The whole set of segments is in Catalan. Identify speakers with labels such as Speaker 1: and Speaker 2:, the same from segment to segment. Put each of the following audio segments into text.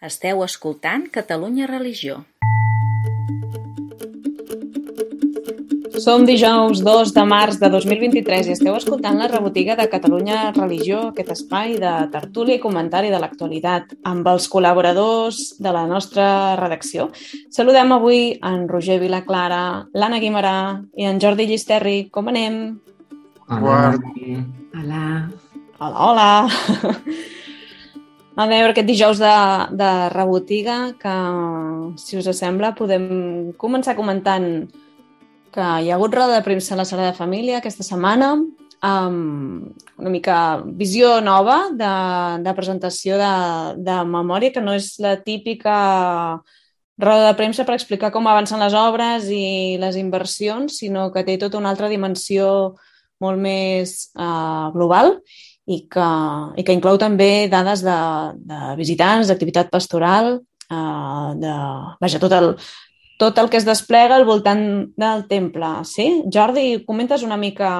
Speaker 1: Esteu escoltant Catalunya Religió.
Speaker 2: Som dijous 2 de març de 2023 i esteu escoltant la rebotiga de Catalunya Religió, aquest espai de tertúlia i comentari de l'actualitat amb els col·laboradors de la nostra redacció. Saludem avui en Roger Vilaclara, l'Anna Guimarà i en Jordi Llisterri. Com anem?
Speaker 3: Hola.
Speaker 4: Hola.
Speaker 2: Hola, hola. A veure, aquest dijous de, de rebotiga, que, si us sembla, podem començar comentant que hi ha hagut roda de premsa a la sala de família aquesta setmana, amb una mica visió nova de, de presentació de, de memòria, que no és la típica roda de premsa per explicar com avancen les obres i les inversions, sinó que té tota una altra dimensió molt més uh, global i que, i que inclou també dades de, de visitants, d'activitat pastoral, eh, de, vaja, tot el, tot el que es desplega al voltant del temple. Sí? Jordi, comentes una mica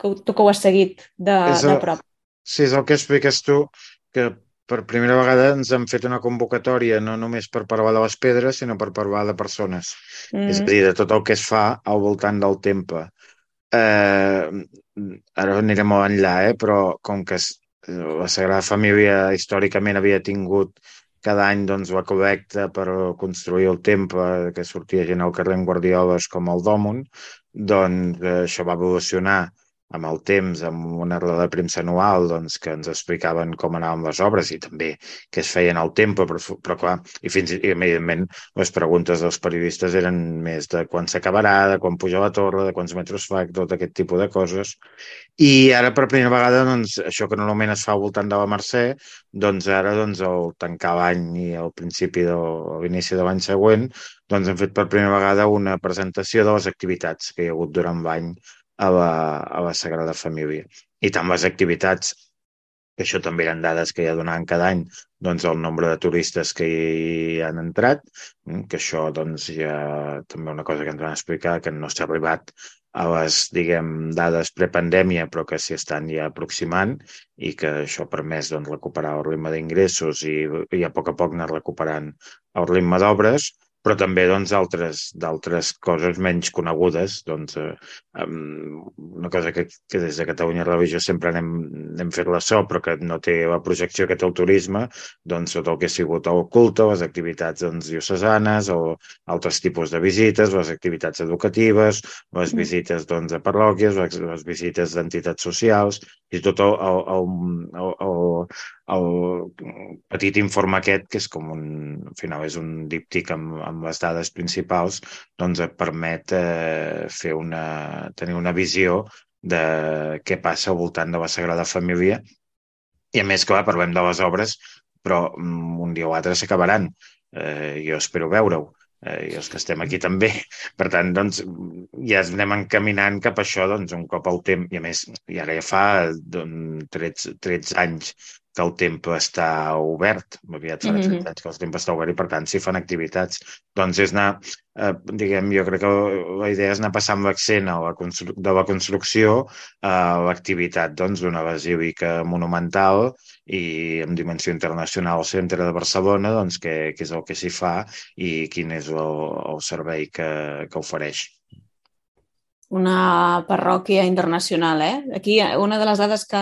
Speaker 2: que, tu que ho has seguit de,
Speaker 3: És el-
Speaker 2: de prop.
Speaker 3: Sí, és el que expliques tu, que per primera vegada ens han fet una convocatòria no només per parlar de les pedres, sinó per parlar de persones. Mm. És a dir, de tot el que es fa al voltant del temple. Eh, ara anirem molt enllà, eh? però com que la Sagrada Família històricament havia tingut cada any doncs, la col·lecta per construir el temple, que sortia gent al carrer amb guardioles com el Dòmon, doncs eh, això va evolucionar amb el temps, amb una roda de premsa anual doncs, que ens explicaven com anaven les obres i també què es feien al temple, però, però clar, i fins i evidentment les preguntes dels periodistes eren més de quan s'acabarà, de quan puja la torre, de quants metres fa, tot aquest tipus de coses. I ara per primera vegada, doncs, això que normalment es fa al voltant de la Mercè, doncs ara doncs, al tancar l'any i al principi de l'inici de l'any següent, doncs hem fet per primera vegada una presentació de les activitats que hi ha hagut durant l'any a la, a la Sagrada Família. I tant les activitats, que això també eren dades que ja donaven cada any, doncs el nombre de turistes que hi han entrat, mm, que això doncs ja també una cosa que ens van explicar, que no s'ha arribat a les, diguem, dades prepandèmia, però que s'hi estan ja aproximant i que això ha permès doncs, recuperar el ritme d'ingressos i, i a poc a poc anar recuperant el ritme d'obres, però també doncs, altres, d'altres coses menys conegudes. Doncs, eh, una cosa que, que des de Catalunya Religió sempre anem, anem fet la so, però que no té la projecció que té el turisme, doncs tot el que ha sigut el culte, les activitats doncs, diocesanes o altres tipus de visites, les activitats educatives, les
Speaker 2: Mm.
Speaker 3: visites doncs, a parròquies, les, les visites d'entitats socials, i tot el, el, el, el, el, el petit informe aquest, que és com un, al final és un díptic amb, amb les dades principals, doncs et permet eh, fer una, tenir una visió de què passa al voltant de la Sagrada Família. I a més, clar, parlem de les obres, però mm, un dia o altre s'acabaran. Eh, jo espero veure-ho. Eh, i els que estem aquí també. Per tant, doncs, ja anem encaminant cap a això, doncs, un cop al temps. I a més, i ara ja fa doncs, 13, 13 anys que el temple està obert. Aviat farà 13
Speaker 2: Mhm.
Speaker 3: anys que el temple està obert i, per tant, s'hi fan activitats. Doncs és anar, eh, diguem, jo crec que la idea és anar passant l'accent a la de la construcció a l'activitat doncs, d'una basílica monumental i amb dimensió internacional al centre de Barcelona, doncs, què, què és el que s'hi fa i quin és el, el servei que, que ofereix.
Speaker 2: Una parròquia internacional, eh? Aquí una de les dades que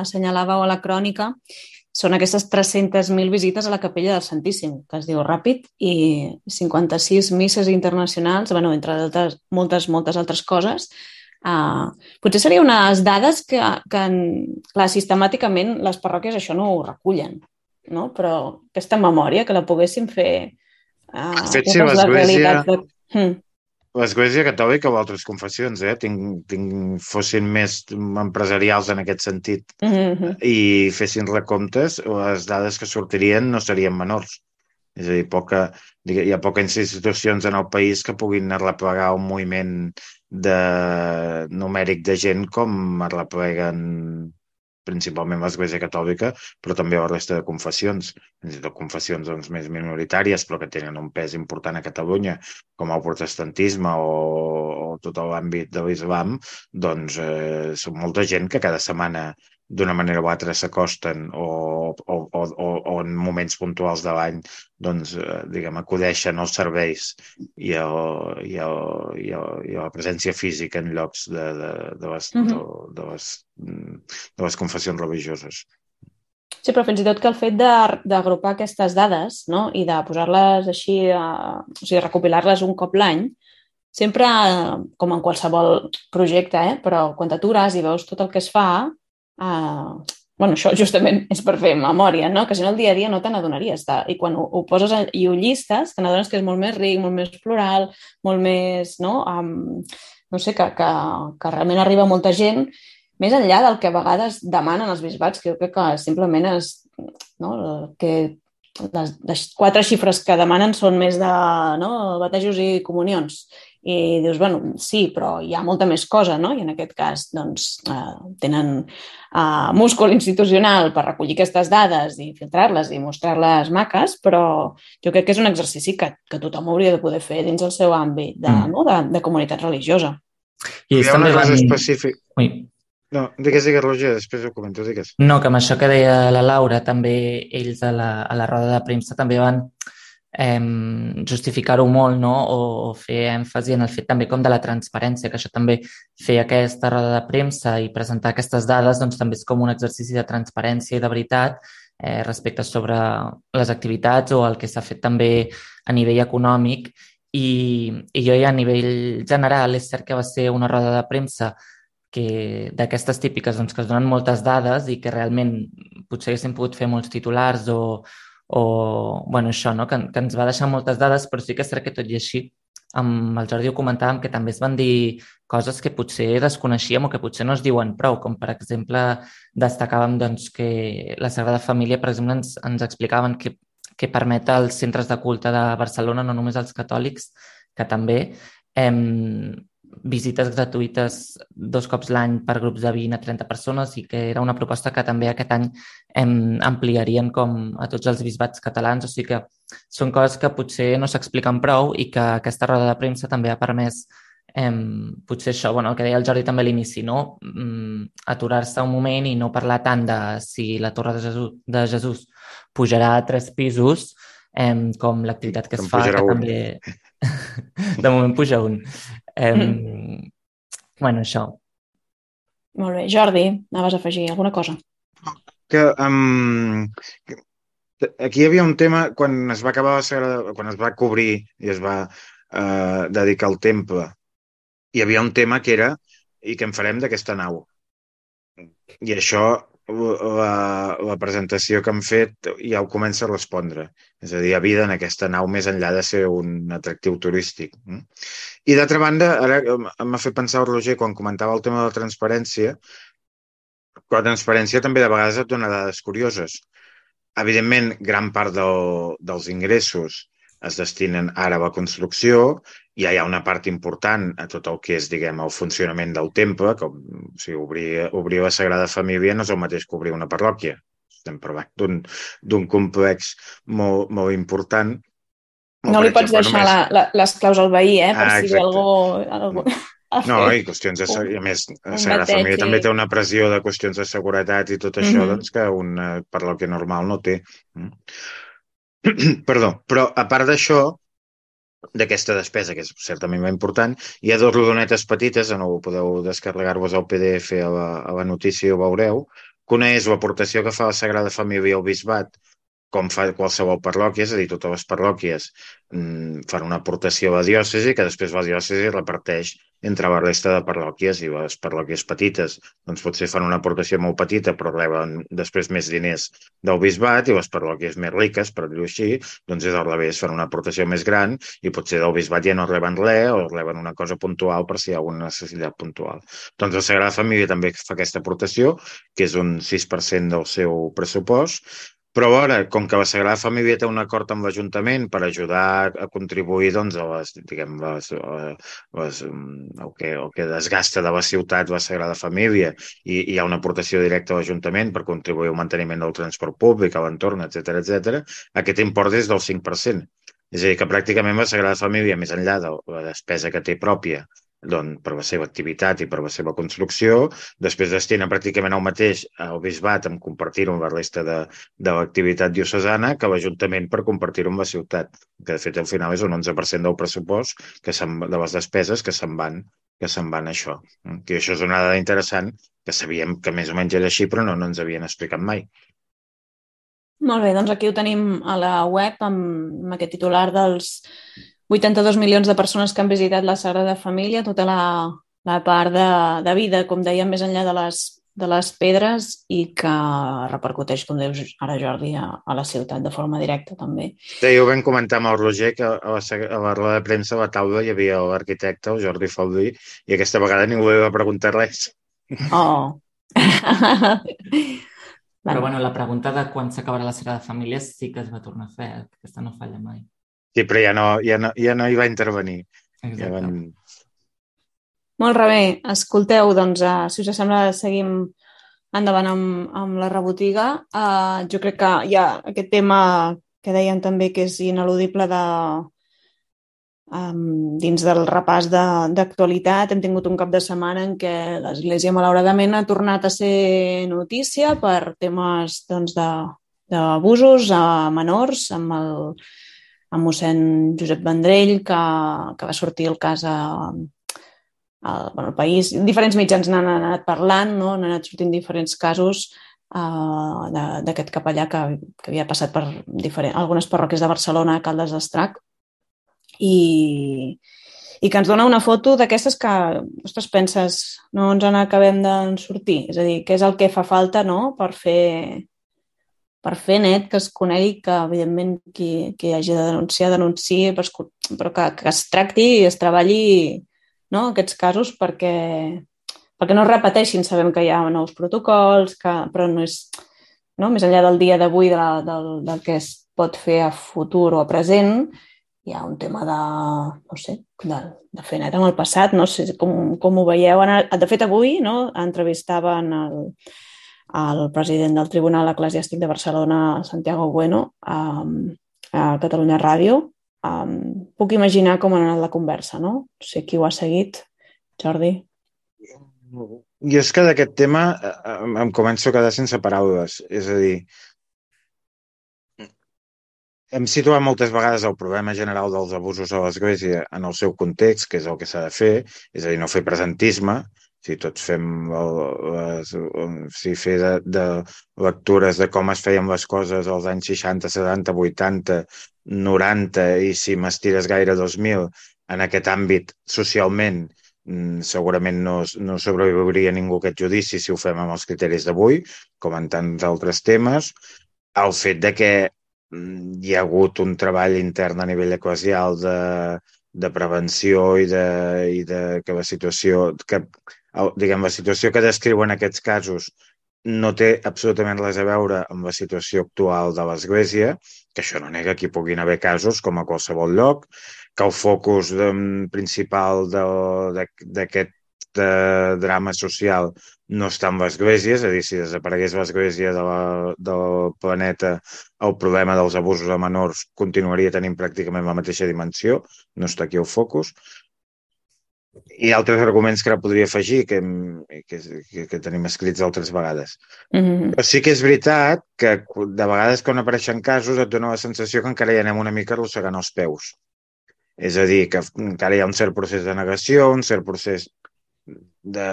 Speaker 2: assenyalàveu a la crònica són aquestes 300.000 visites a la capella del Santíssim, que es diu ràpid, i 56 misses internacionals, bueno, entre altres, moltes, moltes altres coses. Uh, potser seria unes dades que, que, clar, sistemàticament les parròquies això no ho recullen, no? però aquesta memòria, que la poguéssim fer uh,
Speaker 3: De fet, sí, l'Església-
Speaker 2: De... Mm.
Speaker 3: L'Església Catòlica o altres confessions, eh, tinc, tinc, fossin més empresarials en aquest sentit
Speaker 2: Mm -hmm.
Speaker 3: i fessin recomptes, les dades que sortirien no serien menors. És a dir, poca, digue- hi ha poques institucions en el país que puguin arreplegar un moviment de, numèric de gent com arrepleguen principalment l'Església Catòlica, però també la resta de confessions, fins i tot confessions doncs, més minoritàries, però que tenen un pes important a Catalunya, com el protestantisme o, o tot l'àmbit de l'islam, doncs eh, són molta gent que cada setmana d'una manera o altra s'acosten o, o, o, o, o en moments puntuals de l'any doncs, eh, diguem, acudeixen als serveis i, el, i, el, i, el, i la presència física en llocs de, de, de, les, uh -huh. de, de, les, de les confessions religioses.
Speaker 2: Sí, però fins i tot que el fet d'agrupar aquestes dades no? i de posar-les així, a, o sigui, recopilar-les un cop l'any, sempre, com en qualsevol projecte, eh? però quan t'atures i veus tot el que es fa, Uh, bueno, això justament és per fer memòria, no? Que si no el dia a dia no te n'adonaries. I quan ho, ho poses i ho llistes, te n'adones que és molt més ric, molt més plural, molt més, no? Um, no sé, que, que, que realment arriba molta gent més enllà del que a vegades demanen els bisbats, que jo crec que simplement és no, que les, les quatre xifres que demanen són més de no, batejos i comunions i dius, bueno, sí, però hi ha molta més cosa, no? I en aquest cas, doncs, eh, tenen eh, múscul institucional per recollir aquestes dades i filtrar-les i mostrar-les maques, però jo crec que és un exercici que, que tothom hauria de poder fer dins el seu àmbit de, mm. no? de, de comunitat religiosa.
Speaker 3: I és també van... específic. Ui. No, digues, digues, Roger, després ho comento, digues.
Speaker 4: No, que amb això que deia la Laura, també ells a la, a la roda de premsa també van justificar-ho molt no? o, o fer èmfasi en el fet també com de la transparència, que això també fer aquesta roda de premsa i presentar aquestes dades doncs, també és com un exercici de transparència i de veritat eh, respecte sobre les activitats o el que s'ha fet també a nivell econòmic i, i jo ja a nivell general és cert que va ser una roda de premsa que d'aquestes típiques doncs, que es donen moltes dades i que realment potser haguéssim pogut fer molts titulars o, o bueno, això, no? que, que ens va deixar moltes dades, però sí que és cert que tot i així amb el Jordi ho comentàvem que també es van dir coses que potser desconeixíem o que potser no es diuen prou, com per exemple destacàvem doncs, que la Sagrada Família, per exemple, ens, ens explicaven que, que permet als centres de culte de Barcelona, no només als catòlics, que també, eh, visites gratuïtes dos cops l'any per grups de 20 a 30 persones i que era una proposta que també aquest any em ampliarien com a tots els bisbats catalans. O sigui que són coses que potser no s'expliquen prou i que aquesta roda de premsa també ha permès em, potser això, bueno, el que deia el Jordi també a l'inici, no? Mm, aturar-se un moment i no parlar tant de si la Torre de Jesús, de Jesús pujarà a tres pisos em, com l'activitat que es fa, que un. també... de moment puja un. Eh, mm. Bueno, això.
Speaker 2: Molt bé. Jordi, anaves a afegir alguna cosa?
Speaker 3: Que, um, aquí hi havia un tema, quan es va acabar la Sagrada, quan es va cobrir i es va uh, dedicar al temple, hi havia un tema que era i què en farem d'aquesta nau? I això la, la presentació que han fet ja ho comença a respondre. És a dir, hi ha vida en aquesta nau més enllà de ser un atractiu turístic. Mm? I d'altra banda, ara m'ha fet pensar el Roger quan comentava el tema de la transparència, la transparència també de vegades et dona dades curioses. Evidentment, gran part del, dels ingressos es destinen ara a la construcció, ja hi ha una part important a tot el que és, diguem, el funcionament del temple, com o sigui, obrir, obrir la Sagrada Família no és el mateix que obrir una parròquia. Estem parlant d'un complex molt, molt important.
Speaker 2: No li pots deixar només... la, la, les claus al veí, eh? Per ah, si algú... algú...
Speaker 3: No, i qüestions de... A més, la Sagrada Família també té una pressió de qüestions de seguretat i tot això, mm -hmm. doncs, que una parròquia normal no té. Mm. Perdó, però a part d'això, d'aquesta despesa, que és certament important, hi ha dues rodonetes petites, no ho podeu descarregar-vos al PDF a la, a la notícia i ho veureu, que una és l'aportació que fa la Sagrada Família al Bisbat com fa qualsevol parròquia, és a dir, totes les parròquies mm, fan una aportació a la diòcesi que després la diòcesi reparteix entre la resta de parròquies i les parròquies petites doncs potser fan una aportació molt petita però reben després més diners del bisbat i les parròquies més riques, per dir-ho així, doncs és al revés, fan una aportació més gran i potser del bisbat ja no reben res o reben una cosa puntual per si hi ha alguna necessitat puntual. Doncs la Sagrada Família també fa aquesta aportació, que és un 6% del seu pressupost, però ara, com que la Sagrada Família té un acord amb l'Ajuntament per ajudar a contribuir doncs, a les, diguem, les, les, el, que, el que desgasta de la ciutat la Sagrada Família i, i hi ha una aportació directa a l'Ajuntament per contribuir al manteniment del transport públic, a l'entorn, etc etc. aquest import és del 5%. És a dir, que pràcticament la Sagrada Família, més enllà de la despesa que té pròpia doncs, per la seva activitat i per la seva construcció. Després destina pràcticament el mateix al bisbat amb compartir-ho amb la resta de, de l'activitat diocesana que l'Ajuntament per compartir-ho amb la ciutat, que de fet al final és un 11% del pressupost que de les despeses que se'n van que se'n van això. Que això és una dada interessant que sabíem que més o menys era així, però no, no ens havien explicat mai.
Speaker 2: Molt bé, doncs aquí ho tenim a la web amb, amb aquest titular dels 82 milions de persones que han visitat la Sagrada Família, tota la, la part de, de vida, com dèiem, més enllà de les, de les pedres i que repercuteix, com dius ara Jordi, a, a la ciutat de forma directa també.
Speaker 3: Sí, ho vam comentar amb el Roger que a la, a la roda de premsa a la taula hi havia l'arquitecte, el Jordi Faldí, i aquesta vegada ningú li va preguntar res.
Speaker 2: Oh!
Speaker 4: Però bueno, la pregunta de quan s'acabarà la Sagrada Família sí que es va tornar a fer, aquesta no falla mai.
Speaker 3: Sí, però ja no, ja no, ja no hi va intervenir.
Speaker 4: Exacte.
Speaker 3: Ja van...
Speaker 2: Molt bé. Escolteu, doncs, uh, si us sembla, seguim endavant amb, amb la rebotiga. Uh, jo crec que hi ha aquest tema que deien també que és ineludible de, um, dins del repàs d'actualitat. Hem tingut un cap de setmana en què l'Església, malauradament, ha tornat a ser notícia per temes doncs, d'abusos a menors amb el amb mossèn Josep Vendrell, que, que va sortir el cas a, a bueno, el país. Diferents mitjans n'han anat parlant, no? n'han anat sortint diferents casos uh, d'aquest capellà que, que havia passat per diferent, algunes parròquies de Barcelona, Caldes d'Estrac, i, i que ens dona una foto d'aquestes que, ostres, penses, no ens n'acabem de sortir. És a dir, què és el que fa falta no? per fer per fer net que es conegui que, evidentment, qui, qui hagi de denunciar, denunciï, però, però que, que es tracti i es treballi no, aquests casos perquè, perquè no es repeteixin. Sabem que hi ha nous protocols, que, però no és, no, més enllà del dia d'avui, de del, del que es pot fer a futur o a present, hi ha un tema de, no sé, de, de fer net en el passat, no sé com, com ho veieu. De fet, avui no, entrevistaven el, el president del Tribunal Eclesiàstic de Barcelona, Santiago Bueno, a, a Catalunya Ràdio. Um, puc imaginar com ha anat la conversa, no? No sé qui ho ha seguit. Jordi?
Speaker 3: Jo és que d'aquest tema eh, em començo a quedar sense paraules. És a dir, hem situat moltes vegades el problema general dels abusos a l'Església en el seu context, que és el que s'ha de fer, és a dir, no fer presentisme, si tots fem les, si fer de, de lectures de com es feien les coses als anys 60, 70, 80, 90 i si m'estires gaire 2000 en aquest àmbit socialment mm, segurament no, no sobreviuria ningú aquest judici si ho fem amb els criteris d'avui, com en tants altres temes. El fet de que mm, hi ha hagut un treball intern a nivell eclesial de, de prevenció i de, i de que la situació que diguem, la situació que descriuen aquests casos no té absolutament res a veure amb la situació actual de l'Església, que això no nega que hi puguin haver casos com a qualsevol lloc, que el focus de, principal d'aquest de, drama social no està en l'Església, és a dir, si desaparegués l'Església de del planeta, el problema dels abusos a menors continuaria tenint pràcticament la mateixa dimensió, no està aquí el focus, i altres arguments que ara podria afegir, que, que, que, que tenim escrits altres vegades. Mm -hmm. Però sí que és veritat que de vegades quan apareixen casos et dona la sensació que encara hi anem una mica arrossegant els peus. És a dir, que encara hi ha un cert procés de negació, un cert procés de...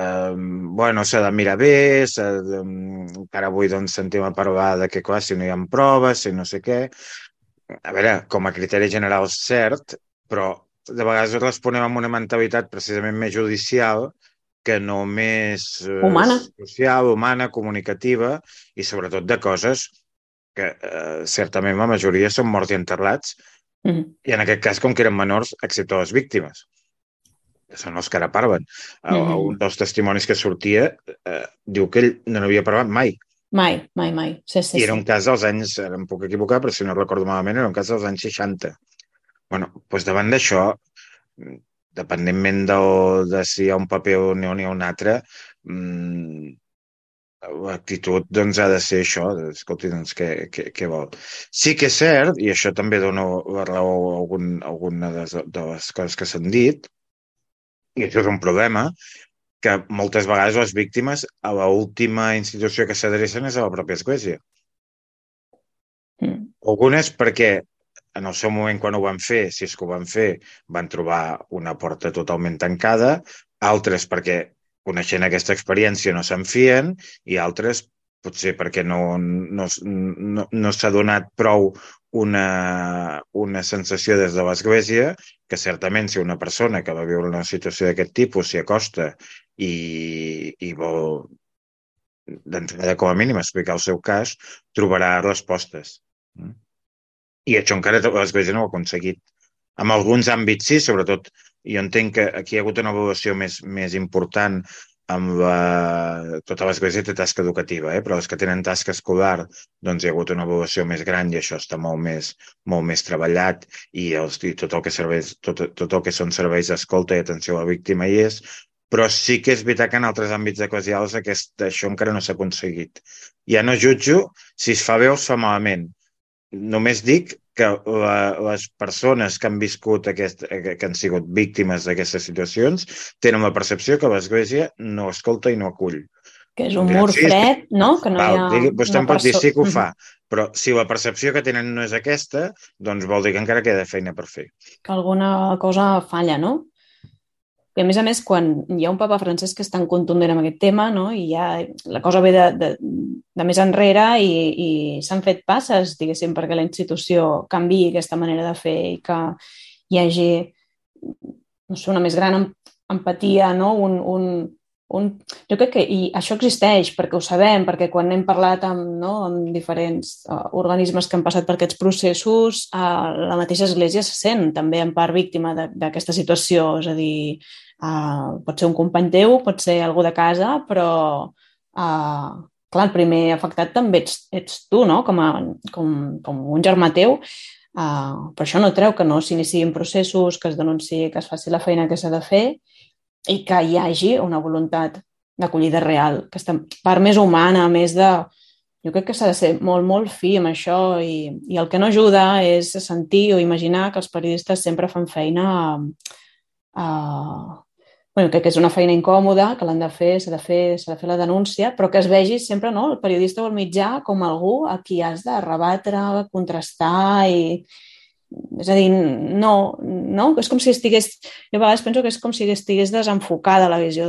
Speaker 3: Bueno, s'ha de mirar bé, de, encara avui doncs, sentim a parlar de que, clar, si no hi ha proves, si no sé què... A veure, com a criteri general cert, però de vegades responem amb una mentalitat precisament més judicial que no més
Speaker 2: eh, humana.
Speaker 3: social, humana, comunicativa i sobretot de coses que eh, certament la majoria són morts i enterrats mm -hmm. i en aquest cas, com que eren menors, excepte les víctimes que són els que ara parlen. Mm -hmm. Un dels testimonis que sortia eh, diu que ell no n'havia parlat mai.
Speaker 2: Mai, mai, mai. Sí, sí,
Speaker 3: I era un cas dels anys, ara em puc equivocar, però si no recordo malament, era un cas dels anys 60 bueno, doncs davant d'això, dependentment de, de si hi ha un paper o n'hi ha un altre, mmm, l'actitud doncs, ha de ser això, escolti, doncs, què, què, què vol? Sí que és cert, i això també dona la raó a algun, alguna de les, de les coses que s'han dit, I això és un problema que moltes vegades les víctimes a l'última institució que s'adrecen és a la pròpia església. Mm. Algunes perquè en el seu moment quan ho van fer, si és que ho van fer, van trobar una porta totalment tancada, altres perquè coneixent aquesta experiència no se'n fien i altres potser perquè no, no, no, no s'ha donat prou una, una sensació des de l'Església que certament si una persona que va viure una situació d'aquest tipus s'hi acosta i, i vol d'entrada com a mínim explicar el seu cas, trobarà respostes. Mm? I això encara l'Església no ho ha aconseguit. En alguns àmbits sí, sobretot jo entenc que aquí hi ha hagut una evolució més, més important amb la... tota l'església té tasca educativa, eh? però els que tenen tasca escolar doncs hi ha hagut una evolució més gran i això està molt més, molt més treballat i, els, i tot, el que serveis, tot, tot el que són serveis d'escolta i atenció a la víctima hi és, però sí que és veritat que en altres àmbits eclesials aquest, això encara no s'ha aconseguit. Ja no jutjo si es fa bé o es fa malament. Només dic que la, les persones que han viscut aquest, que han sigut víctimes d'aquestes situacions tenen la percepció que l'Església no escolta i no acull.
Speaker 2: Que és un mur sí, fred, no? Que no
Speaker 3: val, hi ha digui, vostè em pot dir sí que ho fa, però si la percepció que tenen no és aquesta, doncs vol dir que encara queda feina per fer.
Speaker 2: Que alguna cosa falla, no? I a més a més, quan hi ha un papa francès que és tan contundent amb aquest tema, no? i ja la cosa ve de, de, de més enrere i, i s'han fet passes, diguéssim, perquè la institució canvi aquesta manera de fer i que hi hagi no sé, una més gran empatia, no? un, un, un... Jo crec que i això existeix perquè ho sabem, perquè quan hem parlat amb, no, amb diferents uh, organismes que han passat per aquests processos, uh, la mateixa Església se sent també en part víctima d'aquesta situació. És a dir, uh, pot ser un company teu, pot ser algú de casa, però uh, clar, el primer afectat també ets, ets tu, no? com, a, com, com un germà teu. Uh, però això no treu que no s'iniciïn processos, que es denunciï, que es faci la feina que s'ha de fer i que hi hagi una voluntat d'acollida real, que està part més humana, més de... Jo crec que s'ha de ser molt, molt fi amb això i, i el que no ajuda és sentir o imaginar que els periodistes sempre fan feina a, a, bueno, crec que és una feina incòmoda, que l'han de fer, s'ha de fer, s'ha de fer la denúncia, però que es vegi sempre no, el periodista o el mitjà com algú a qui has de rebatre, contrastar i, és a dir, no, no? És com si estigués... Jo a vegades penso que és com si estigués desenfocada la visió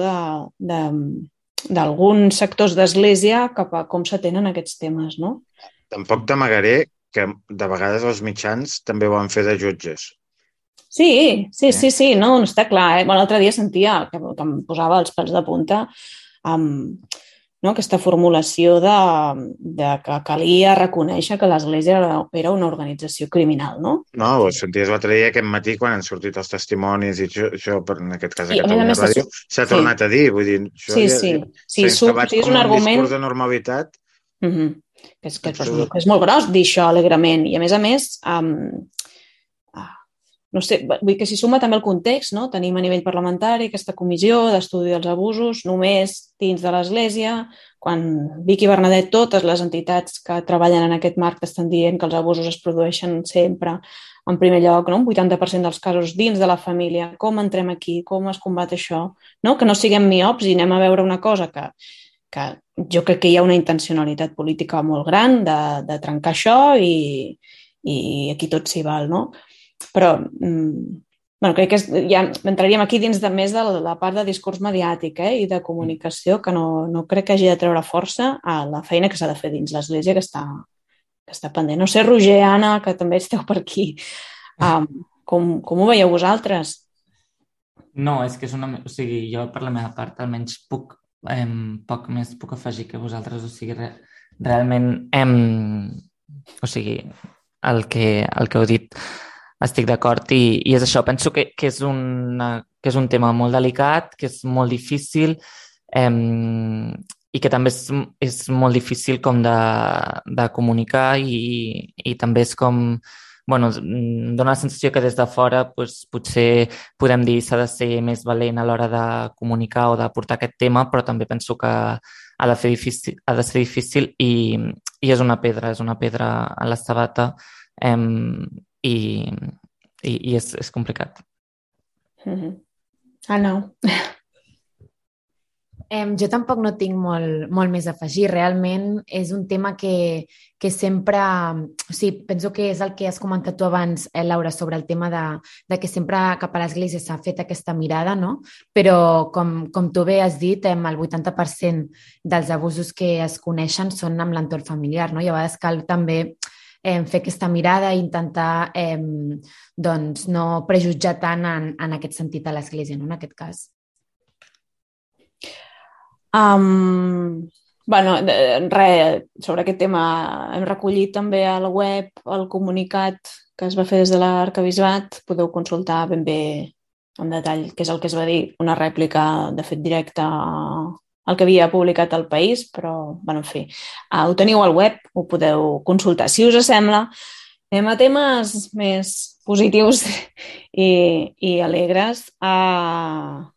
Speaker 2: d'alguns sectors d'església cap a com s'atenen aquests temes, no?
Speaker 3: Tampoc t'amagaré que de vegades els mitjans també ho han fet de jutges.
Speaker 2: Sí, sí, sí, sí, no, no està clar. Eh? Bueno, L'altre dia sentia que, que em posava els pèls de punta amb, no? aquesta formulació de, de que calia reconèixer que l'Església era, era una organització criminal, no?
Speaker 3: No, ho senties l'altre dia aquest matí quan han sortit els testimonis i això, això per, en aquest cas a Catalunya Ràdio, s'ha sí. tornat a dir, vull dir, això
Speaker 2: sí, ja, sí. Sí, sí, sí, és un argument...
Speaker 3: discurs de normalitat.
Speaker 2: Mm -hmm. que, és, que, és, és molt gros dir això alegrement i a més a més um, no sé, vull que s'hi suma també el context, no? Tenim a nivell parlamentari aquesta comissió d'estudi dels abusos només dins de l'Església, quan Vic i Bernadet, totes les entitats que treballen en aquest marc estan dient que els abusos es produeixen sempre en primer lloc, no? un 80% dels casos dins de la família, com entrem aquí, com es combat això, no? que no siguem miops i anem a veure una cosa que, que jo crec que hi ha una intencionalitat política molt gran de, de trencar això i, i aquí tot s'hi val, no? Però mm, bueno, crec que és, ja entraríem aquí dins de més de la part de discurs mediàtic eh, i de comunicació que no, no crec que hagi de treure força a la feina que s'ha de fer dins l'Església que està, que està pendent. No sé, Roger, Anna, que també esteu per aquí, um, com, com ho veieu vosaltres?
Speaker 4: No, és que és una... O sigui, jo per la meva part almenys puc, eh, poc més puc afegir que vosaltres, o sigui, re, realment, eh, o sigui, el que, el que heu dit estic d'acord i, i és això, penso que, que, és una, que és un tema molt delicat, que és molt difícil eh, i que també és, és molt difícil com de, de comunicar i, i també és com, bueno, dona la sensació que des de fora pues, potser podem dir s'ha de ser més valent a l'hora de comunicar o de portar aquest tema, però també penso que ha de, fer difícil, ha de ser difícil i, i és una pedra, és una pedra a la sabata eh, i, i, i és, és complicat.
Speaker 2: Mm -hmm. Ah, no.
Speaker 5: Eh, jo tampoc no tinc molt, molt més a afegir. Realment és un tema que, que sempre... O sigui, penso que és el que has comentat tu abans, eh, Laura, sobre el tema de, de que sempre cap a l'Església s'ha fet aquesta mirada, no? Però, com, com tu bé has dit, eh, el 80% dels abusos que es coneixen són amb l'entorn familiar, no? I a vegades cal també eh, fer aquesta mirada i intentar eh, doncs, no prejutjar tant en, en aquest sentit a l'Església, no? en aquest cas.
Speaker 2: Um, bueno, res, sobre aquest tema hem recollit també a la web el comunicat que es va fer des de l'arcabisbat. Podeu consultar ben bé en detall què és el que es va dir, una rèplica de fet directe al que havia publicat el País, però, bueno, en fi, uh, ho teniu al web, ho podeu consultar. Si us sembla, anem a temes més positius i, i alegres. Uh,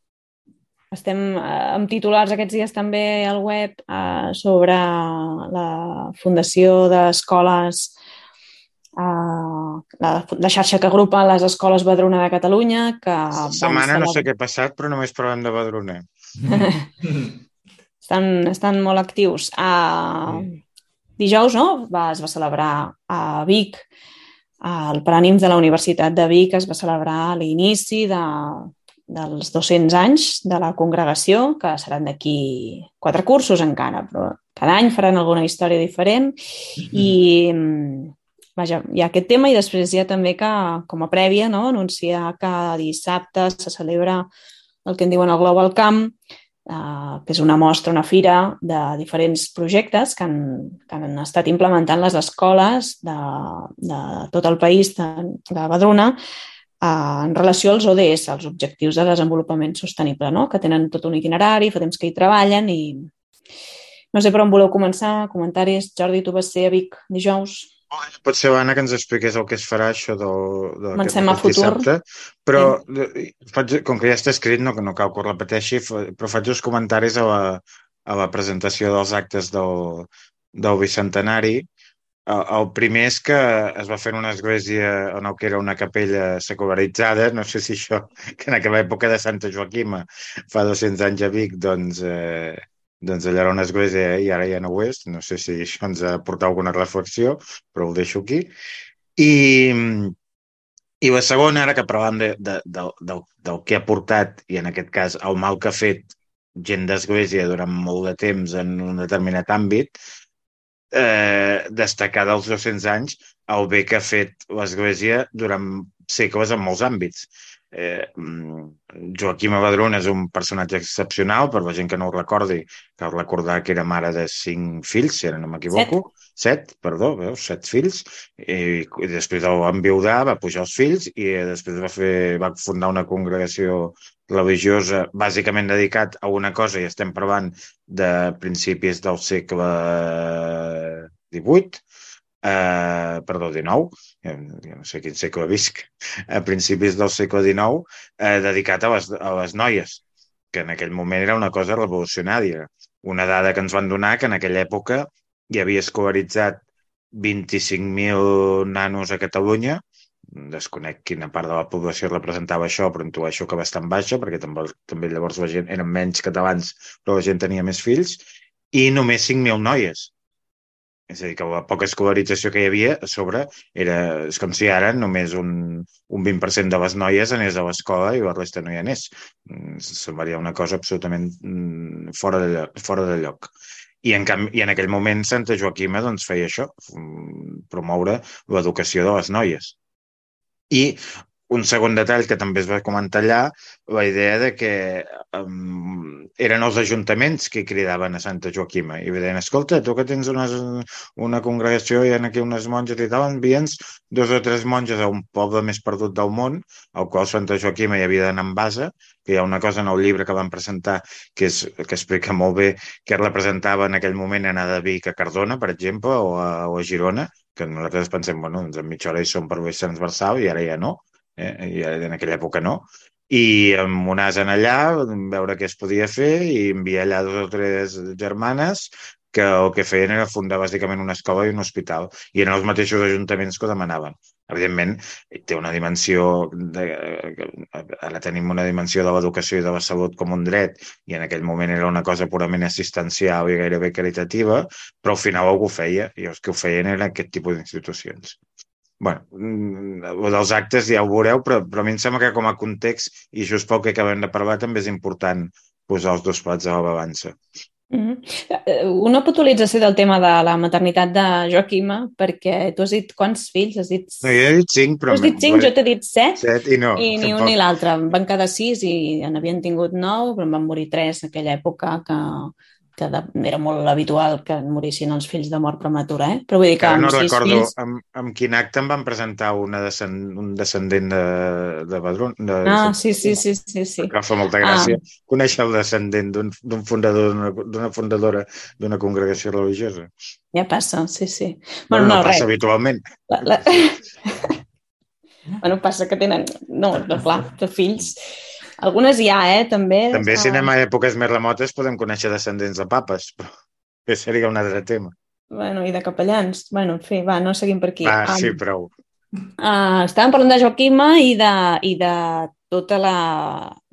Speaker 2: estem eh, amb titulars aquests dies també al web eh, sobre la Fundació d'Escoles, eh, la, la xarxa que agrupa les escoles Badruna de Catalunya. Que
Speaker 3: setmana no sé què ha passat, però només parlem de Badruna.
Speaker 2: estan, estan molt actius. Uh, dijous no? va, es va celebrar a Vic el Parànims de la Universitat de Vic es va celebrar l'inici de, dels 200 anys de la congregació, que seran d'aquí quatre cursos encara, però cada any faran alguna història diferent mm -hmm. i vaja, hi ha aquest tema i després hi ha també que, com a prèvia, no, anunciar que dissabte se celebra el que en diuen el Global Camp, eh, que és una mostra, una fira de diferents projectes que han, que han estat implementant les escoles de, de tot el país de, de Badruna en relació als ODS, als Objectius de Desenvolupament Sostenible, no? que tenen tot un itinerari, fa temps que hi treballen i no sé per on voleu començar, comentaris. Jordi, tu vas ser a Vic dijous.
Speaker 3: Pot ser, Anna, que ens expliqués el que es farà això del, del
Speaker 2: Comencem a futur. Dissabte,
Speaker 3: però sí. faig, com que ja està escrit, no, que no cal que ho repeteixi, però faig uns comentaris a la, a la presentació dels actes del, del Bicentenari el, el primer és que es va fer una església on que era una capella secularitzada, no sé si això, que en aquella època de Santa Joaquima, fa 200 anys a Vic, doncs, eh, doncs allà era una església i ara ja no ho és. No sé si això ens ha portat alguna reflexió, però ho deixo aquí. I, i la segona, ara que parlàvem de, de, de, del, del que ha portat, i en aquest cas el mal que ha fet gent d'església durant molt de temps en un determinat àmbit, eh, destacar dels 200 anys el bé que ha fet l'Església durant segles en molts àmbits. Eh, mm, Joaquim Abadrón és un personatge excepcional, per la gent que no ho recordi, cal recordar que era mare de cinc fills, si ara no m'equivoco. Set. set, perdó, veus, set fills, i, i després va enviudar, va pujar els fills i després va, fer, va fundar una congregació religiosa bàsicament dedicat a una cosa i estem parlant de principis del segle XVIII, eh, perdó, XIX, ja, no sé quin segle visc, a principis del segle XIX, eh, dedicat a les, a les noies, que en aquell moment era una cosa revolucionària. Una dada que ens van donar que en aquella època hi havia escolaritzat 25.000 nanos a Catalunya, desconec quina part de la població representava això, però intueixo que bastant baixa, perquè també, també llavors la gent eren menys catalans, però la gent tenia més fills, i només 5.000 noies. És a dir, que la poca escolarització que hi havia a sobre era, és com si ara només un, un 20% de les noies anés a l'escola i la resta no hi anés. Mm, semblaria una cosa absolutament mm, fora de lloc. Fora de lloc. I en, canvi, I en aquell moment Santa Joaquima doncs, feia això, mm, promoure l'educació de les noies. I un segon detall que també es va comentar allà, la idea de que um, eren els ajuntaments que cridaven a Santa Joaquima i deien, escolta, tu que tens una, una congregació i ha aquí unes monges i tal, envia'ns dos o tres monges a un poble més perdut del món, al qual Santa Joaquima hi havia d'anar en base, que hi ha una cosa en el llibre que van presentar que, és, que explica molt bé què representava en aquell moment anar de Vic a Cardona, per exemple, o a, o a Girona, que nosaltres pensem, bueno, doncs en mitja hora hi som per l'eix transversal i ara ja no, eh? i en aquella època no. I amb un as en allà, veure què es podia fer i enviar allà dos o tres germanes que el que feien era fundar bàsicament una escola i un hospital. I eren els mateixos ajuntaments que ho demanaven. Evidentment, té una dimensió, de, ara tenim una dimensió de l'educació i de la salut com un dret, i en aquell moment era una cosa purament assistencial i gairebé caritativa, però al final algú feia, i els que ho feien eren aquest tipus d'institucions bueno, mm, dels actes ja ho veureu, però, però a mi em sembla que com a context, i just pel que acabem de parlar, també és important posar els dos plats a la balança.
Speaker 2: Mm -hmm. Una puntualització del tema de la maternitat de Joaquima, perquè tu has dit quants fills? Has dit...
Speaker 3: No, jo he dit cinc, però...
Speaker 2: Tu has dit cinc, jo t'he dit set.
Speaker 3: Set i no.
Speaker 2: I ni tampoc. un ni l'altre. Van quedar sis i en havien tingut nou, però en van morir tres en aquella època que que de, era molt habitual que morissin els fills de mort prematura, eh? Però vull dir que
Speaker 3: no
Speaker 2: sis
Speaker 3: recordo
Speaker 2: fills...
Speaker 3: amb, amb quin acte em van presentar una descend, un descendent de, de Badrun. De,
Speaker 2: ah, sí, sí, sí, sí, sí.
Speaker 3: Que fa molta gràcia ah. conèixer el descendent d'un fundador, d'una fundadora d'una congregació religiosa.
Speaker 2: Ja passa, sí, sí.
Speaker 3: Bueno, no, no, passa res. habitualment. La, la...
Speaker 2: bueno, passa que tenen... No, no clar, de fills algunes hi ha, eh, també.
Speaker 3: També si anem a èpoques més remotes podem conèixer descendents de papes, però que seria un altre tema.
Speaker 2: Bueno, i de capellans. Bueno, en fi, va, no seguim per aquí.
Speaker 3: Ah, sí, prou.
Speaker 2: Uh, estàvem parlant de Joaquima i de, i de tota la,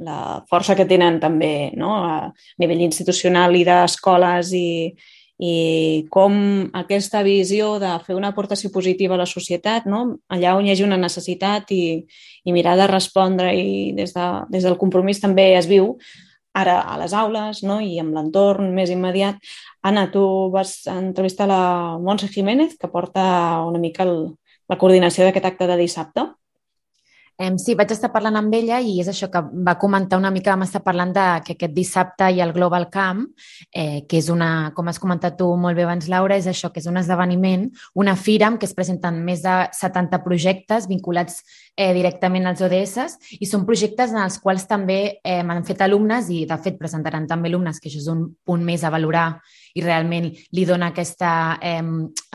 Speaker 2: la força que tenen també no? a nivell institucional i d'escoles i, i com aquesta visió de fer una aportació positiva a la societat, no? allà on hi hagi una necessitat i, i mirar de respondre i des, de, des del compromís també es viu, ara a les aules no? i amb l'entorn més immediat. Anna, tu vas entrevistar la Montse Jiménez, que porta una mica el, la coordinació d'aquest acte de dissabte.
Speaker 5: Eh, sí, vaig estar parlant amb ella i és això que va comentar una mica, vam estar parlant de que aquest dissabte hi ha el Global Camp, eh, que és una, com has comentat tu molt bé abans, Laura, és això, que és un esdeveniment, una fira en què es presenten més de 70 projectes vinculats eh, directament als ODS i són projectes en els quals també eh, han fet alumnes i, de fet, presentaran també alumnes, que això és un punt més a valorar i realment li dona aquesta, eh,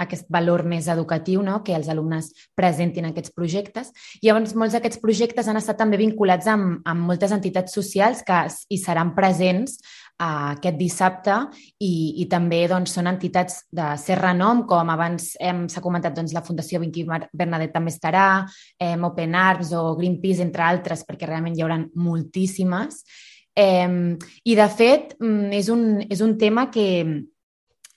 Speaker 5: aquest valor més educatiu, no? que els alumnes presentin aquests projectes. Llavors molts d'aquests projectes han estat també vinculats amb, amb moltes entitats socials que hi seran presents aquest dissabte i, i també doncs, són entitats de ser renom, com abans s'ha comentat doncs, la Fundació Vinqui Bernadette també estarà, eh, Open Arms o Greenpeace, entre altres, perquè realment hi haurà moltíssimes. Eh, I, de fet, mm, és un, és un tema que,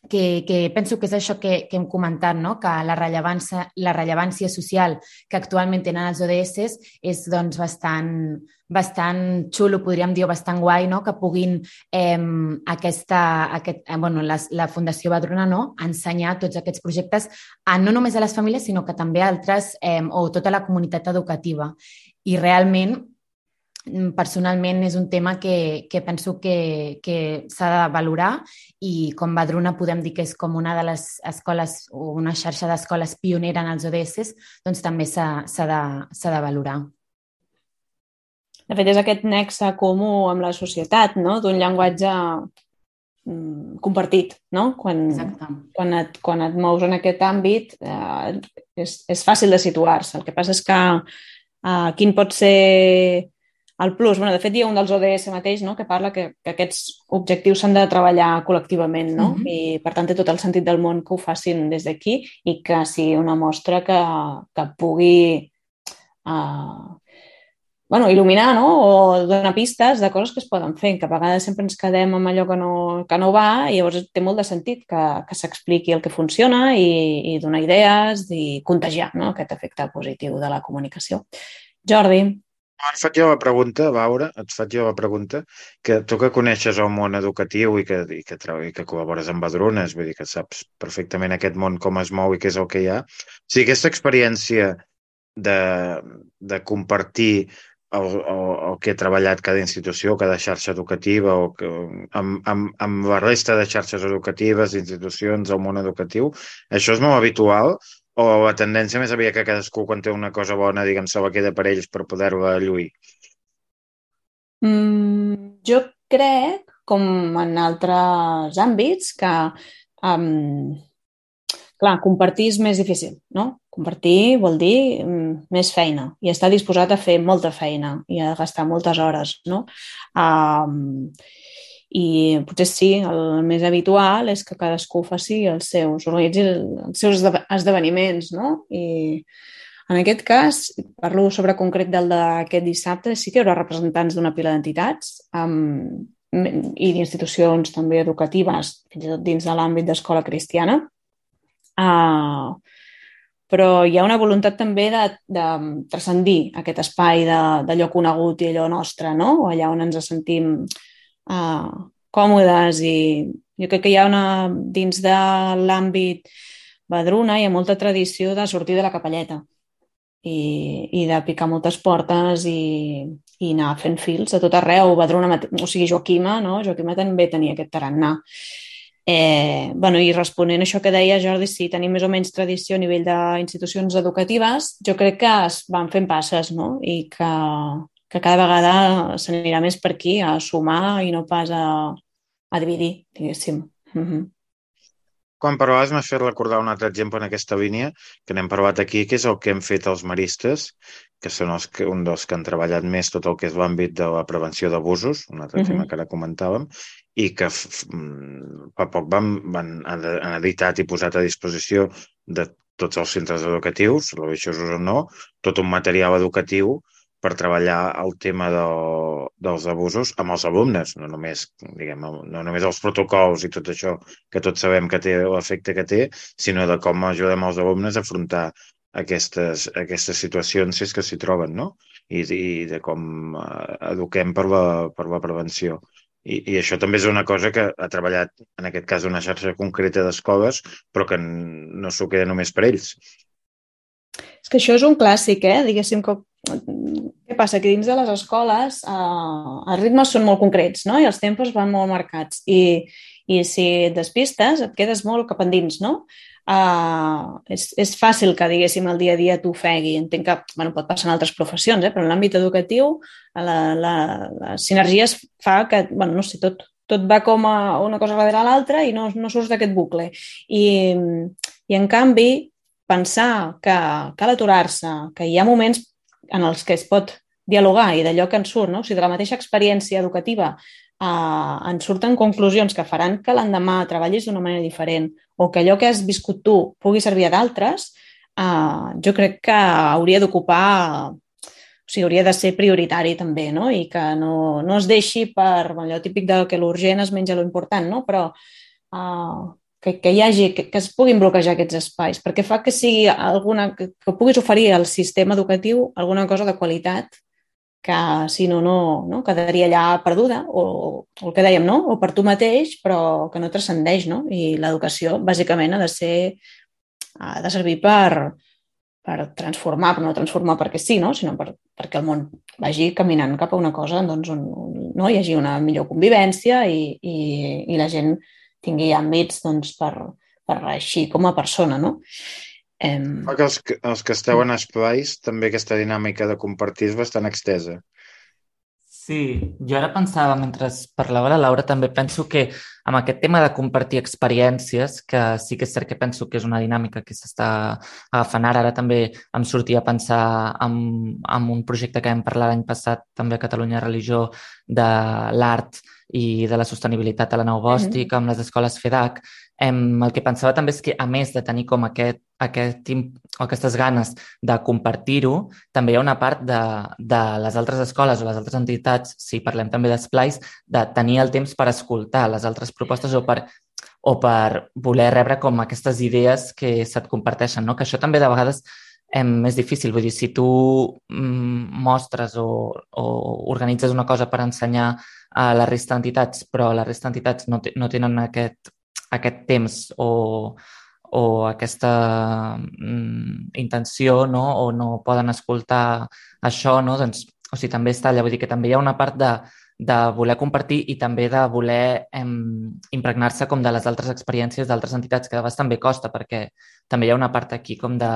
Speaker 5: que, que penso que és això que, que hem comentat, no? que la rellevància, la rellevància social que actualment tenen els ODS és doncs, bastant, bastant xulo, podríem dir, bastant guai, no? que puguin eh, aquesta, aquest, eh, bueno, la, la Fundació Badrona no? ensenyar tots aquests projectes a, no només a les famílies, sinó que també a altres eh, o tota la comunitat educativa. I realment personalment és un tema que, que penso que, que s'ha de valorar i com Badruna podem dir que és com una de les escoles o una xarxa d'escoles pionera en els ODS, doncs també s'ha de, de valorar.
Speaker 2: De fet, és aquest nexe comú amb la societat, no? d'un llenguatge mm, compartit, no? Quan, quan, et, quan et mous en aquest àmbit eh, és, és fàcil de situar-se. El que passa és que eh, quin pot ser el plus, bueno, de fet hi ha un dels ODS mateix no? que parla que, que aquests objectius s'han de treballar col·lectivament no? Mm -hmm. i per tant té tot el sentit del món que ho facin des d'aquí i que sigui una mostra que, que pugui uh, bueno, il·luminar no? o donar pistes de coses que es poden fer, que a vegades sempre ens quedem amb allò que no, que no va i llavors té molt de sentit que, que s'expliqui el que funciona i, i donar idees i contagiar no? aquest efecte positiu de la comunicació. Jordi,
Speaker 3: et faig jo la pregunta, Laura, et faig jo la pregunta, que tu que coneixes el món educatiu i que, i que, i que col·labores amb Badrunes, vull dir que saps perfectament aquest món com es mou i què és el que hi ha, si aquesta experiència de, de compartir el, el, el que ha treballat cada institució, cada xarxa educativa, o que, amb, amb, amb la resta de xarxes educatives, institucions, el món educatiu, això és molt habitual o la tendència més havia que cadascú, quan té una cosa bona, diguem, se la queda per ells per poder-la lluir?
Speaker 2: Mm, jo crec, com en altres àmbits, que um, clar, compartir és més difícil, no? Compartir vol dir um, més feina i estar disposat a fer molta feina i a gastar moltes hores, no? Um, i potser sí, el més habitual és que cadascú faci els seus, organitzi els seus esdeveniments, no? I En aquest cas, parlo sobre concret del d'aquest dissabte, sí que hi haurà representants d'una pila d'entitats um, i d'institucions també educatives, fins i tot dins de l'àmbit d'escola cristiana. Uh, però hi ha una voluntat també de, de transcendir aquest espai d'allò conegut i allò nostre, no? o allà on ens sentim uh, còmodes i jo crec que hi ha una, dins de l'àmbit Badruna hi ha molta tradició de sortir de la capelleta i, i de picar moltes portes i, i anar fent fils a tot arreu. Badruna, o sigui, Joaquima, no? Joaquima també tenia aquest tarannà. Eh, bueno, I responent a això que deia Jordi, sí, tenim més o menys tradició a nivell d'institucions educatives, jo crec que es van fent passes no? i que, que cada vegada s'anirà més per aquí a sumar i no pas a, a dividir, diguéssim. Mm -hmm.
Speaker 3: Quan parlaves m'has fet recordar un altre exemple en aquesta línia, que n'hem parlat aquí, que és el que hem fet els maristes, que són els que, un dels que han treballat més tot el que és l'àmbit de la prevenció d'abusos, un altre uh -huh. tema que ara comentàvem, i que mm, fa poc van, van, han editat i posat a disposició de tots els centres educatius, religiosos o no, tot un material educatiu per treballar el tema de, dels abusos amb els alumnes, no només, diguem, no només els protocols i tot això que tots sabem que té l'efecte que té, sinó de com ajudem els alumnes a afrontar aquestes, aquestes situacions si és que s'hi troben, no? I, I de com eh, eduquem per la, per la prevenció. I, I això també és una cosa que ha treballat, en aquest cas, una xarxa concreta d'escoles, però que no s'ho queda només per ells.
Speaker 2: És que això és un clàssic, eh? Diguéssim que... Què passa? Que dins de les escoles eh, els ritmes són molt concrets, no? I els tempos van molt marcats. I, i si et despistes, et quedes molt cap endins, no? Uh, és, és fàcil que, diguéssim, el dia a dia t'ofegui. Entenc que bueno, pot passar en altres professions, eh? però en l'àmbit educatiu la, la, les sinergies fa que, bueno, no sé, tot, tot va com a una cosa darrere l'altra i no, no surts d'aquest bucle. I, I, en canvi, pensar que cal aturar-se, que hi ha moments en els que es pot dialogar i d'allò que en surt, no? o sigui, de la mateixa experiència educativa eh, en surten conclusions que faran que l'endemà treballis d'una manera diferent o que allò que has viscut tu pugui servir a d'altres, eh, jo crec que hauria d'ocupar o sigui, hauria de ser prioritari també, no? I que no, no es deixi per allò típic de que l'urgent es menja l'important, no? Però uh, que, que hi hagi, que, que es puguin bloquejar aquests espais, perquè fa que sigui alguna, que, que puguis oferir al sistema educatiu alguna cosa de qualitat que si no, no, no quedaria allà perduda o, o el que dèiem, no? o per tu mateix, però que no transcendeix. No? I l'educació, bàsicament, ha de ser ha de servir per, per transformar, però no transformar perquè sí, no? sinó per, perquè el món vagi caminant cap a una cosa doncs, on no? hi hagi una millor convivència i, i, i la gent tingui àmbits doncs, per, per així com a persona. No?
Speaker 3: Um... que els, els que esteu en espais, també aquesta dinàmica de compartir és bastant extesa.
Speaker 4: Sí, jo ara pensava, mentre parlava la Laura, també penso que amb aquest tema de compartir experiències, que sí que és cert que penso que és una dinàmica que s'està agafant ara, ara també em sortia a pensar en, en un projecte que vam parlar l'any passat també a Catalunya Religió de l'art i de la sostenibilitat a la nau mm -hmm. amb les escoles FEDAC, em, el que pensava també és que, a més de tenir com aquest, aquest, o aquestes ganes de compartir-ho, també hi ha una part de, de les altres escoles o les altres entitats, si parlem també d'esplais, de tenir el temps per escoltar les altres propostes o per o per voler rebre com aquestes idees que se't comparteixen, no? que això també de vegades em, és difícil. Vull dir, si tu mm, mostres o, o organitzes una cosa per ensenyar a la resta d'entitats, però la resta d'entitats no, no tenen aquest, aquest temps o, o aquesta mm, intenció no? o no poden escoltar això, no? doncs, o sigui, també està allà. Vull dir que també hi ha una part de, de voler compartir i també de voler em, impregnar-se com de les altres experiències d'altres entitats, que de vegades també costa, perquè també hi ha una part aquí com de,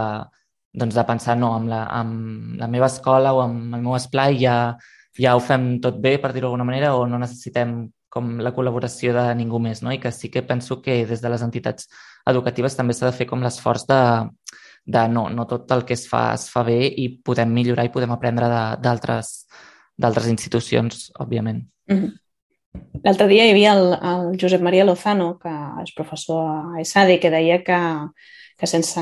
Speaker 4: doncs de pensar, no, amb la, amb la meva escola o amb el meu esplai ja ja ho fem tot bé, per dir-ho d'alguna manera, o no necessitem com la col·laboració de ningú més, no? I que sí que penso que des de les entitats educatives també s'ha de fer com l'esforç de, de no, no tot el que es fa es fa bé i podem millorar i podem aprendre d'altres institucions, òbviament. Mm -hmm.
Speaker 2: L'altre dia hi havia el, el Josep Maria Lozano, que és professor a ESADE, que deia que, que sense,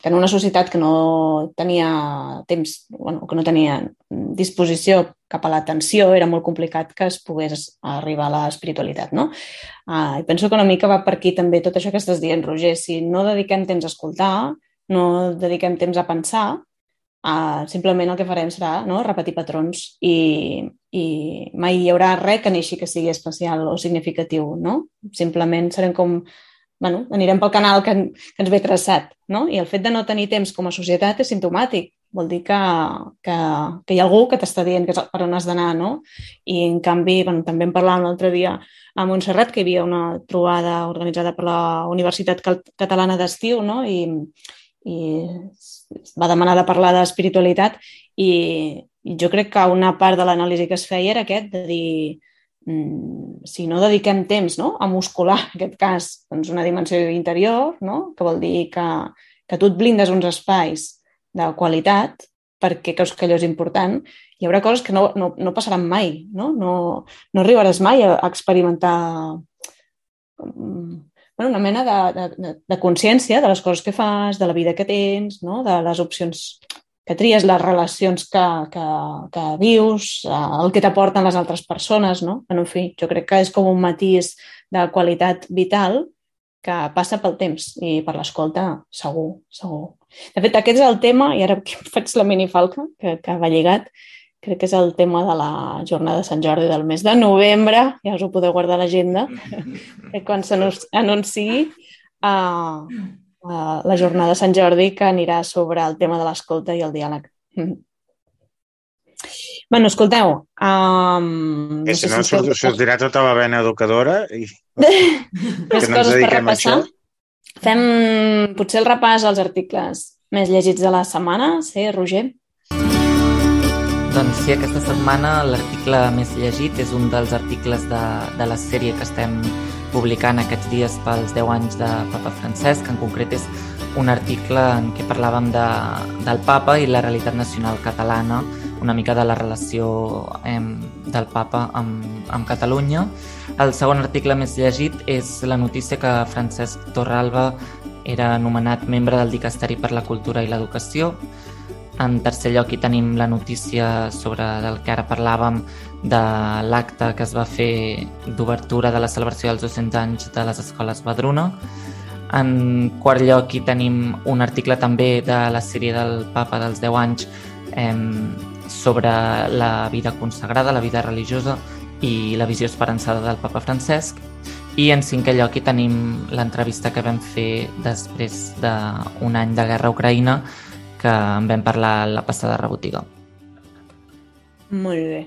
Speaker 2: que en una societat que no tenia temps, bueno, que no tenia disposició cap a l'atenció, era molt complicat que es pogués arribar a l'espiritualitat, no? Uh, I penso que una mica va per aquí també tot això que estàs dient, Roger. Si no dediquem temps a escoltar, no dediquem temps a pensar, uh, simplement el que farem serà no? repetir patrons i, i mai hi haurà res que neixi que sigui especial o significatiu, no? Simplement serem com bueno, anirem pel canal que, que ens ve traçat, no? I el fet de no tenir temps com a societat és simptomàtic. Vol dir que, que, que hi ha algú que t'està dient que és per on has d'anar, no? I, en canvi, bueno, també en parlàvem l'altre dia a Montserrat, que hi havia una trobada organitzada per la Universitat Catalana d'Estiu, no? I, i va demanar de parlar d'espiritualitat i, jo crec que una part de l'anàlisi que es feia era aquest, de dir Mm, si no dediquem temps no? a muscular, en aquest cas, doncs una dimensió interior, no? que vol dir que, que tu et blindes uns espais de qualitat perquè creus que allò és important, hi haurà coses que no, no, no passaran mai, no? No, no arribaràs mai a, experimentar mm, bueno, una mena de, de, de consciència de les coses que fas, de la vida que tens, no? de les opcions que tries les relacions que, que, que vius, eh, el que t'aporten les altres persones, no? En fi, jo crec que és com un matís de qualitat vital que passa pel temps i per l'escolta, segur, segur. De fet, aquest és el tema, i ara que faig la minifalca, que, que va lligat, crec que és el tema de la jornada de Sant Jordi del mes de novembre, ja us ho podeu guardar a l'agenda, quan s'anunciï, uh, uh, la jornada de Sant Jordi que anirà sobre el tema de l'escolta i el diàleg. Mm. Bueno, escolteu... Um,
Speaker 3: no si no, si us dirà tota la vena educadora i
Speaker 2: Més no coses per repassar. Fem potser el repàs als articles més llegits de la setmana, sí, Roger?
Speaker 4: Doncs sí, aquesta setmana l'article més llegit és un dels articles de, de la sèrie que estem publicant aquests dies pels 10 anys de Papa Francesc, en concret és un article en què parlàvem de, del Papa i la realitat nacional catalana, una mica de la relació eh, del Papa amb, amb Catalunya. El segon article més llegit és la notícia que Francesc Torralba era nomenat membre del Dicasteri per la Cultura i l'Educació. En tercer lloc hi tenim la notícia sobre del que ara parlàvem de l'acte que es va fer d'obertura de la celebració dels 200 anys de les escoles Badruna. En quart lloc hi tenim un article també de la sèrie del papa dels 10 anys eh, sobre la vida consagrada, la vida religiosa i la visió esperançada del papa Francesc. I en cinquè lloc hi tenim l'entrevista que vam fer després d'un any de guerra a Ucraïna que en vam parlar la passada rebotiga.
Speaker 2: Molt bé.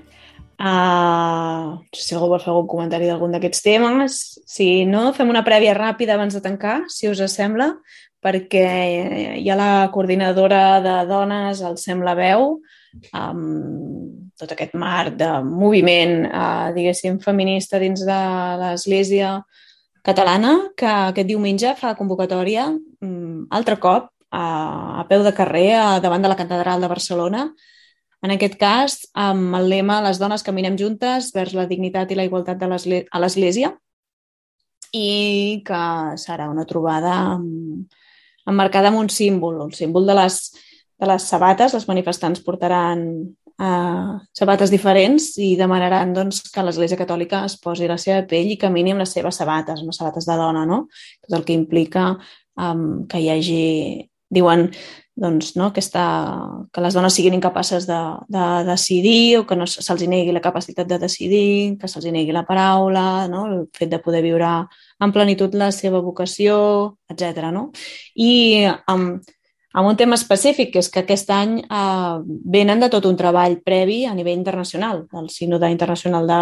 Speaker 2: Uh, si algú vol fer algun comentari d'algun d'aquests temes. Si no, fem una prèvia ràpida abans de tancar, si us sembla, perquè hi ha la coordinadora de dones, el Sembla Veu, amb tot aquest marc de moviment, uh, diguéssim, feminista dins de l'Església catalana, que aquest diumenge fa convocatòria, um, altre cop, uh, a peu de carrer, uh, davant de la Catedral de Barcelona, en aquest cas, amb el lema Les dones caminem juntes vers la dignitat i la igualtat de a l'Església i que serà una trobada emmarcada amb un símbol, un símbol de les, de les sabates. Les manifestants portaran uh, sabates diferents i demanaran doncs, que l'Església Catòlica es posi la seva pell i camini amb les seves sabates, amb les sabates de dona, no? Tot el que implica um, que hi hagi, diuen, doncs, no? Aquesta, que les dones siguin incapaces de, de decidir o que no se'ls negui la capacitat de decidir, que se'ls negui la paraula, no? el fet de poder viure en plenitud la seva vocació, etc. No? I amb, amb un tema específic, que és que aquest any eh, venen de tot un treball previ a nivell internacional, del Sínode Internacional de,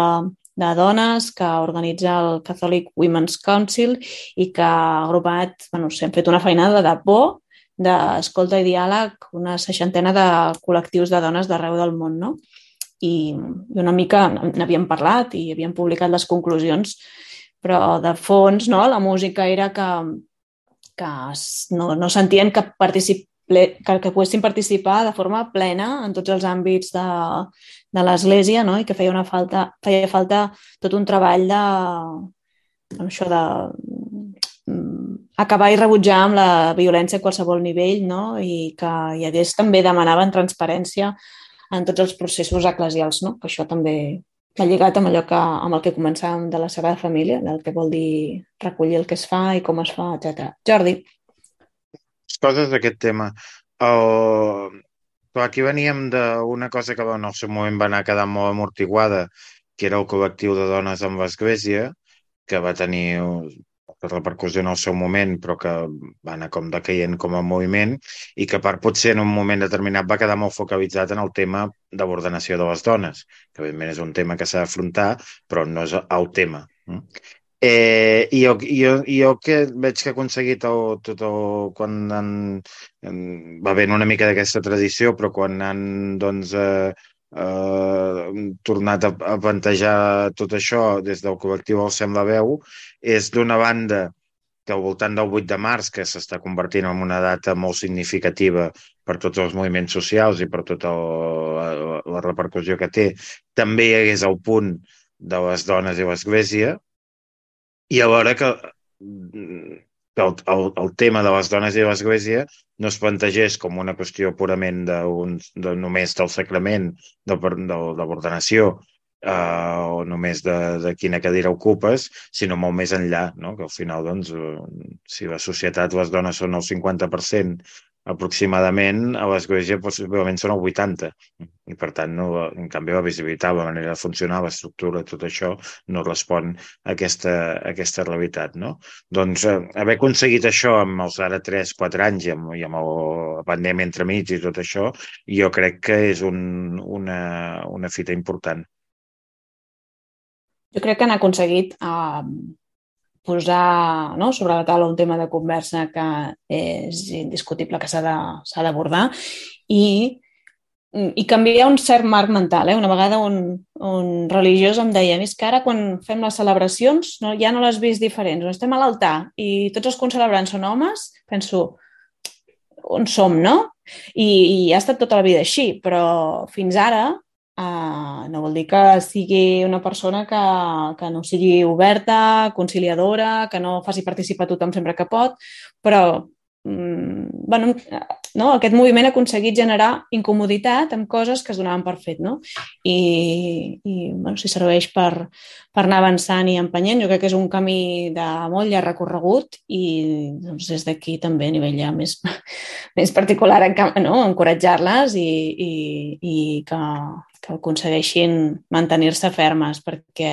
Speaker 2: de Dones que organitza el Catholic Women's Council i que ha agrupat, bueno, s'han fet una feinada de por d'escolta i diàleg una seixantena de col·lectius de dones d'arreu del món, no? I, I una mica n'havíem parlat i havíem publicat les conclusions, però de fons no, la música era que, que no, no sentien que, particip, que, que poguessin participar de forma plena en tots els àmbits de, de l'Església no? i que feia, una falta, feia falta tot un treball de, això de acabar i rebutjar amb la violència a qualsevol nivell no? i que hi hagués també demanaven transparència en tots els processos eclesials, no? que això també va lligat amb allò que, amb el que començàvem de la Sagrada Família, del que vol dir recollir el que es fa i com es fa, etc. Jordi.
Speaker 3: Coses d'aquest tema. El... Però aquí veníem d'una cosa que en el seu moment va anar quedant molt amortiguada, que era el col·lectiu de dones amb l'Església, que va tenir repercussió en el seu moment, però que va anar com decaient com a moviment i que per potser en un moment determinat va quedar molt focalitzat en el tema de l'ordenació de les dones, que evidentment és un tema que s'ha d'afrontar, però no és el tema. Eh, i jo, jo, jo que veig que ha aconseguit el, tot el, quan han, va haver una mica d'aquesta tradició, però quan han doncs, eh, eh, tornat a, a plantejar tot això des del col·lectiu El Sem la Veu és d'una banda que al voltant del 8 de març, que s'està convertint en una data molt significativa per tots els moviments socials i per tota la, la repercussió que té, també hi hagués el punt de les dones i l'Església, i alhora que el, el, el tema de les dones i l'Església no es plantegés com una qüestió purament de, un, de només del sacrament, de, de, de l'ordenació, eh, o només de, de quina cadira ocupes, sinó molt més enllà, no? que al final, doncs, eh, si la societat, les dones són el 50% aproximadament a l'església possiblement són el 80 i per tant no, en canvi la visibilitat, la manera de funcionar, l'estructura, tot això no respon a aquesta, a aquesta realitat. No? Doncs eh, haver aconseguit això amb els ara 3-4 anys i amb, i amb el, la pandèmia entremig i tot això, jo crec que és un, una, una fita important.
Speaker 2: Jo crec que han aconseguit eh, posar no, sobre la taula un tema de conversa que és indiscutible que s'ha d'abordar i, i canviar un cert marc mental. Eh? Una vegada un, un religiós em deia és que ara quan fem les celebracions no, ja no les vist diferents. Estem a l'altar i tots els concelebrants són homes, penso, on som, no? I, I ha estat tota la vida així, però fins ara Uh, no vol dir que sigui una persona que, que no sigui oberta, conciliadora, que no faci participar tothom sempre que pot, però mm, bueno, no? aquest moviment ha aconseguit generar incomoditat amb coses que es donaven per fet. No? I, i bueno, si serveix per, per anar avançant i empenyent, jo crec que és un camí de molt llarg recorregut i doncs, des d'aquí també a nivell ja més, més particular no? encoratjar-les i, i, i que, que aconsegueixin mantenir-se fermes perquè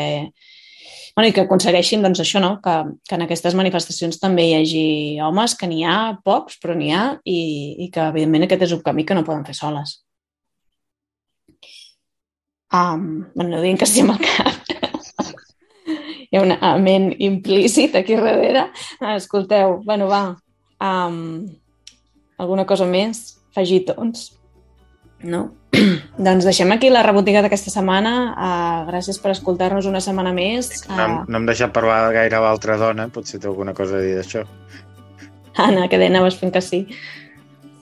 Speaker 2: bueno, i que aconsegueixin doncs, això, no? que, que en aquestes manifestacions també hi hagi homes, que n'hi ha pocs, però n'hi ha, i, i que evidentment aquest és un camí que no poden fer soles. Um, bueno, no dient que sí amb el cap. hi ha un amén implícit aquí darrere. Escolteu, bueno, va, um, alguna cosa més? Afegitons no? doncs deixem aquí la rebotiga d'aquesta setmana. Uh, gràcies per escoltar-nos una setmana més.
Speaker 3: Uh... No, no hem deixat parlar gaire l'altra dona, potser té alguna cosa a dir d'això.
Speaker 2: Anna, que anaves fent que sí.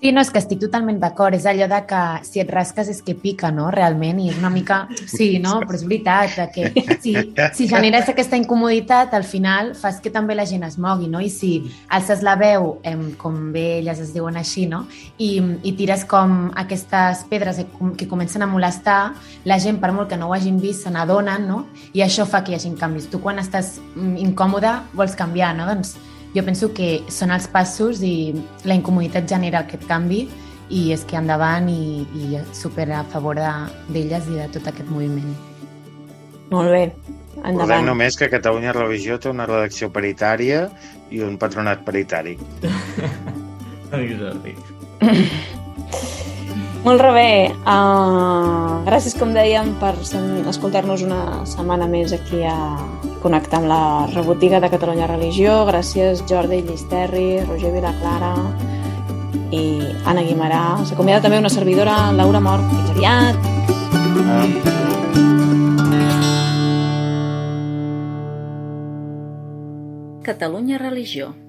Speaker 5: Sí, no, és que estic totalment d'acord. És allò de que si et rasques és que pica, no? Realment, i és una mica... Sí, no? Però és veritat, que si, si generes aquesta incomoditat, al final fas que també la gent es mogui, no? I si alces la veu, em, com bé elles es diuen així, no? I, i tires com aquestes pedres que comencen a molestar, la gent, per molt que no ho hagin vist, se n'adonen, no? I això fa que hi hagi canvis. Tu quan estàs mm, incòmode vols canviar, no? Doncs jo penso que són els passos i la incomoditat genera aquest canvi i és que endavant i, i super a favor d'elles de, i de tot aquest moviment.
Speaker 2: Molt bé, endavant. Recordem
Speaker 3: només que Catalunya Religió té una redacció paritària i un patronat paritari.
Speaker 2: Molt bé. Uh, gràcies, com dèiem, per escoltar-nos una setmana més aquí a connectar amb la rebotiga de Catalunya Religió. Gràcies, Jordi Llisterri, Roger Vilaclara i Anna Guimarà. S'acomiada també una servidora, Laura Mort. Fins aviat.
Speaker 1: Catalunya Religió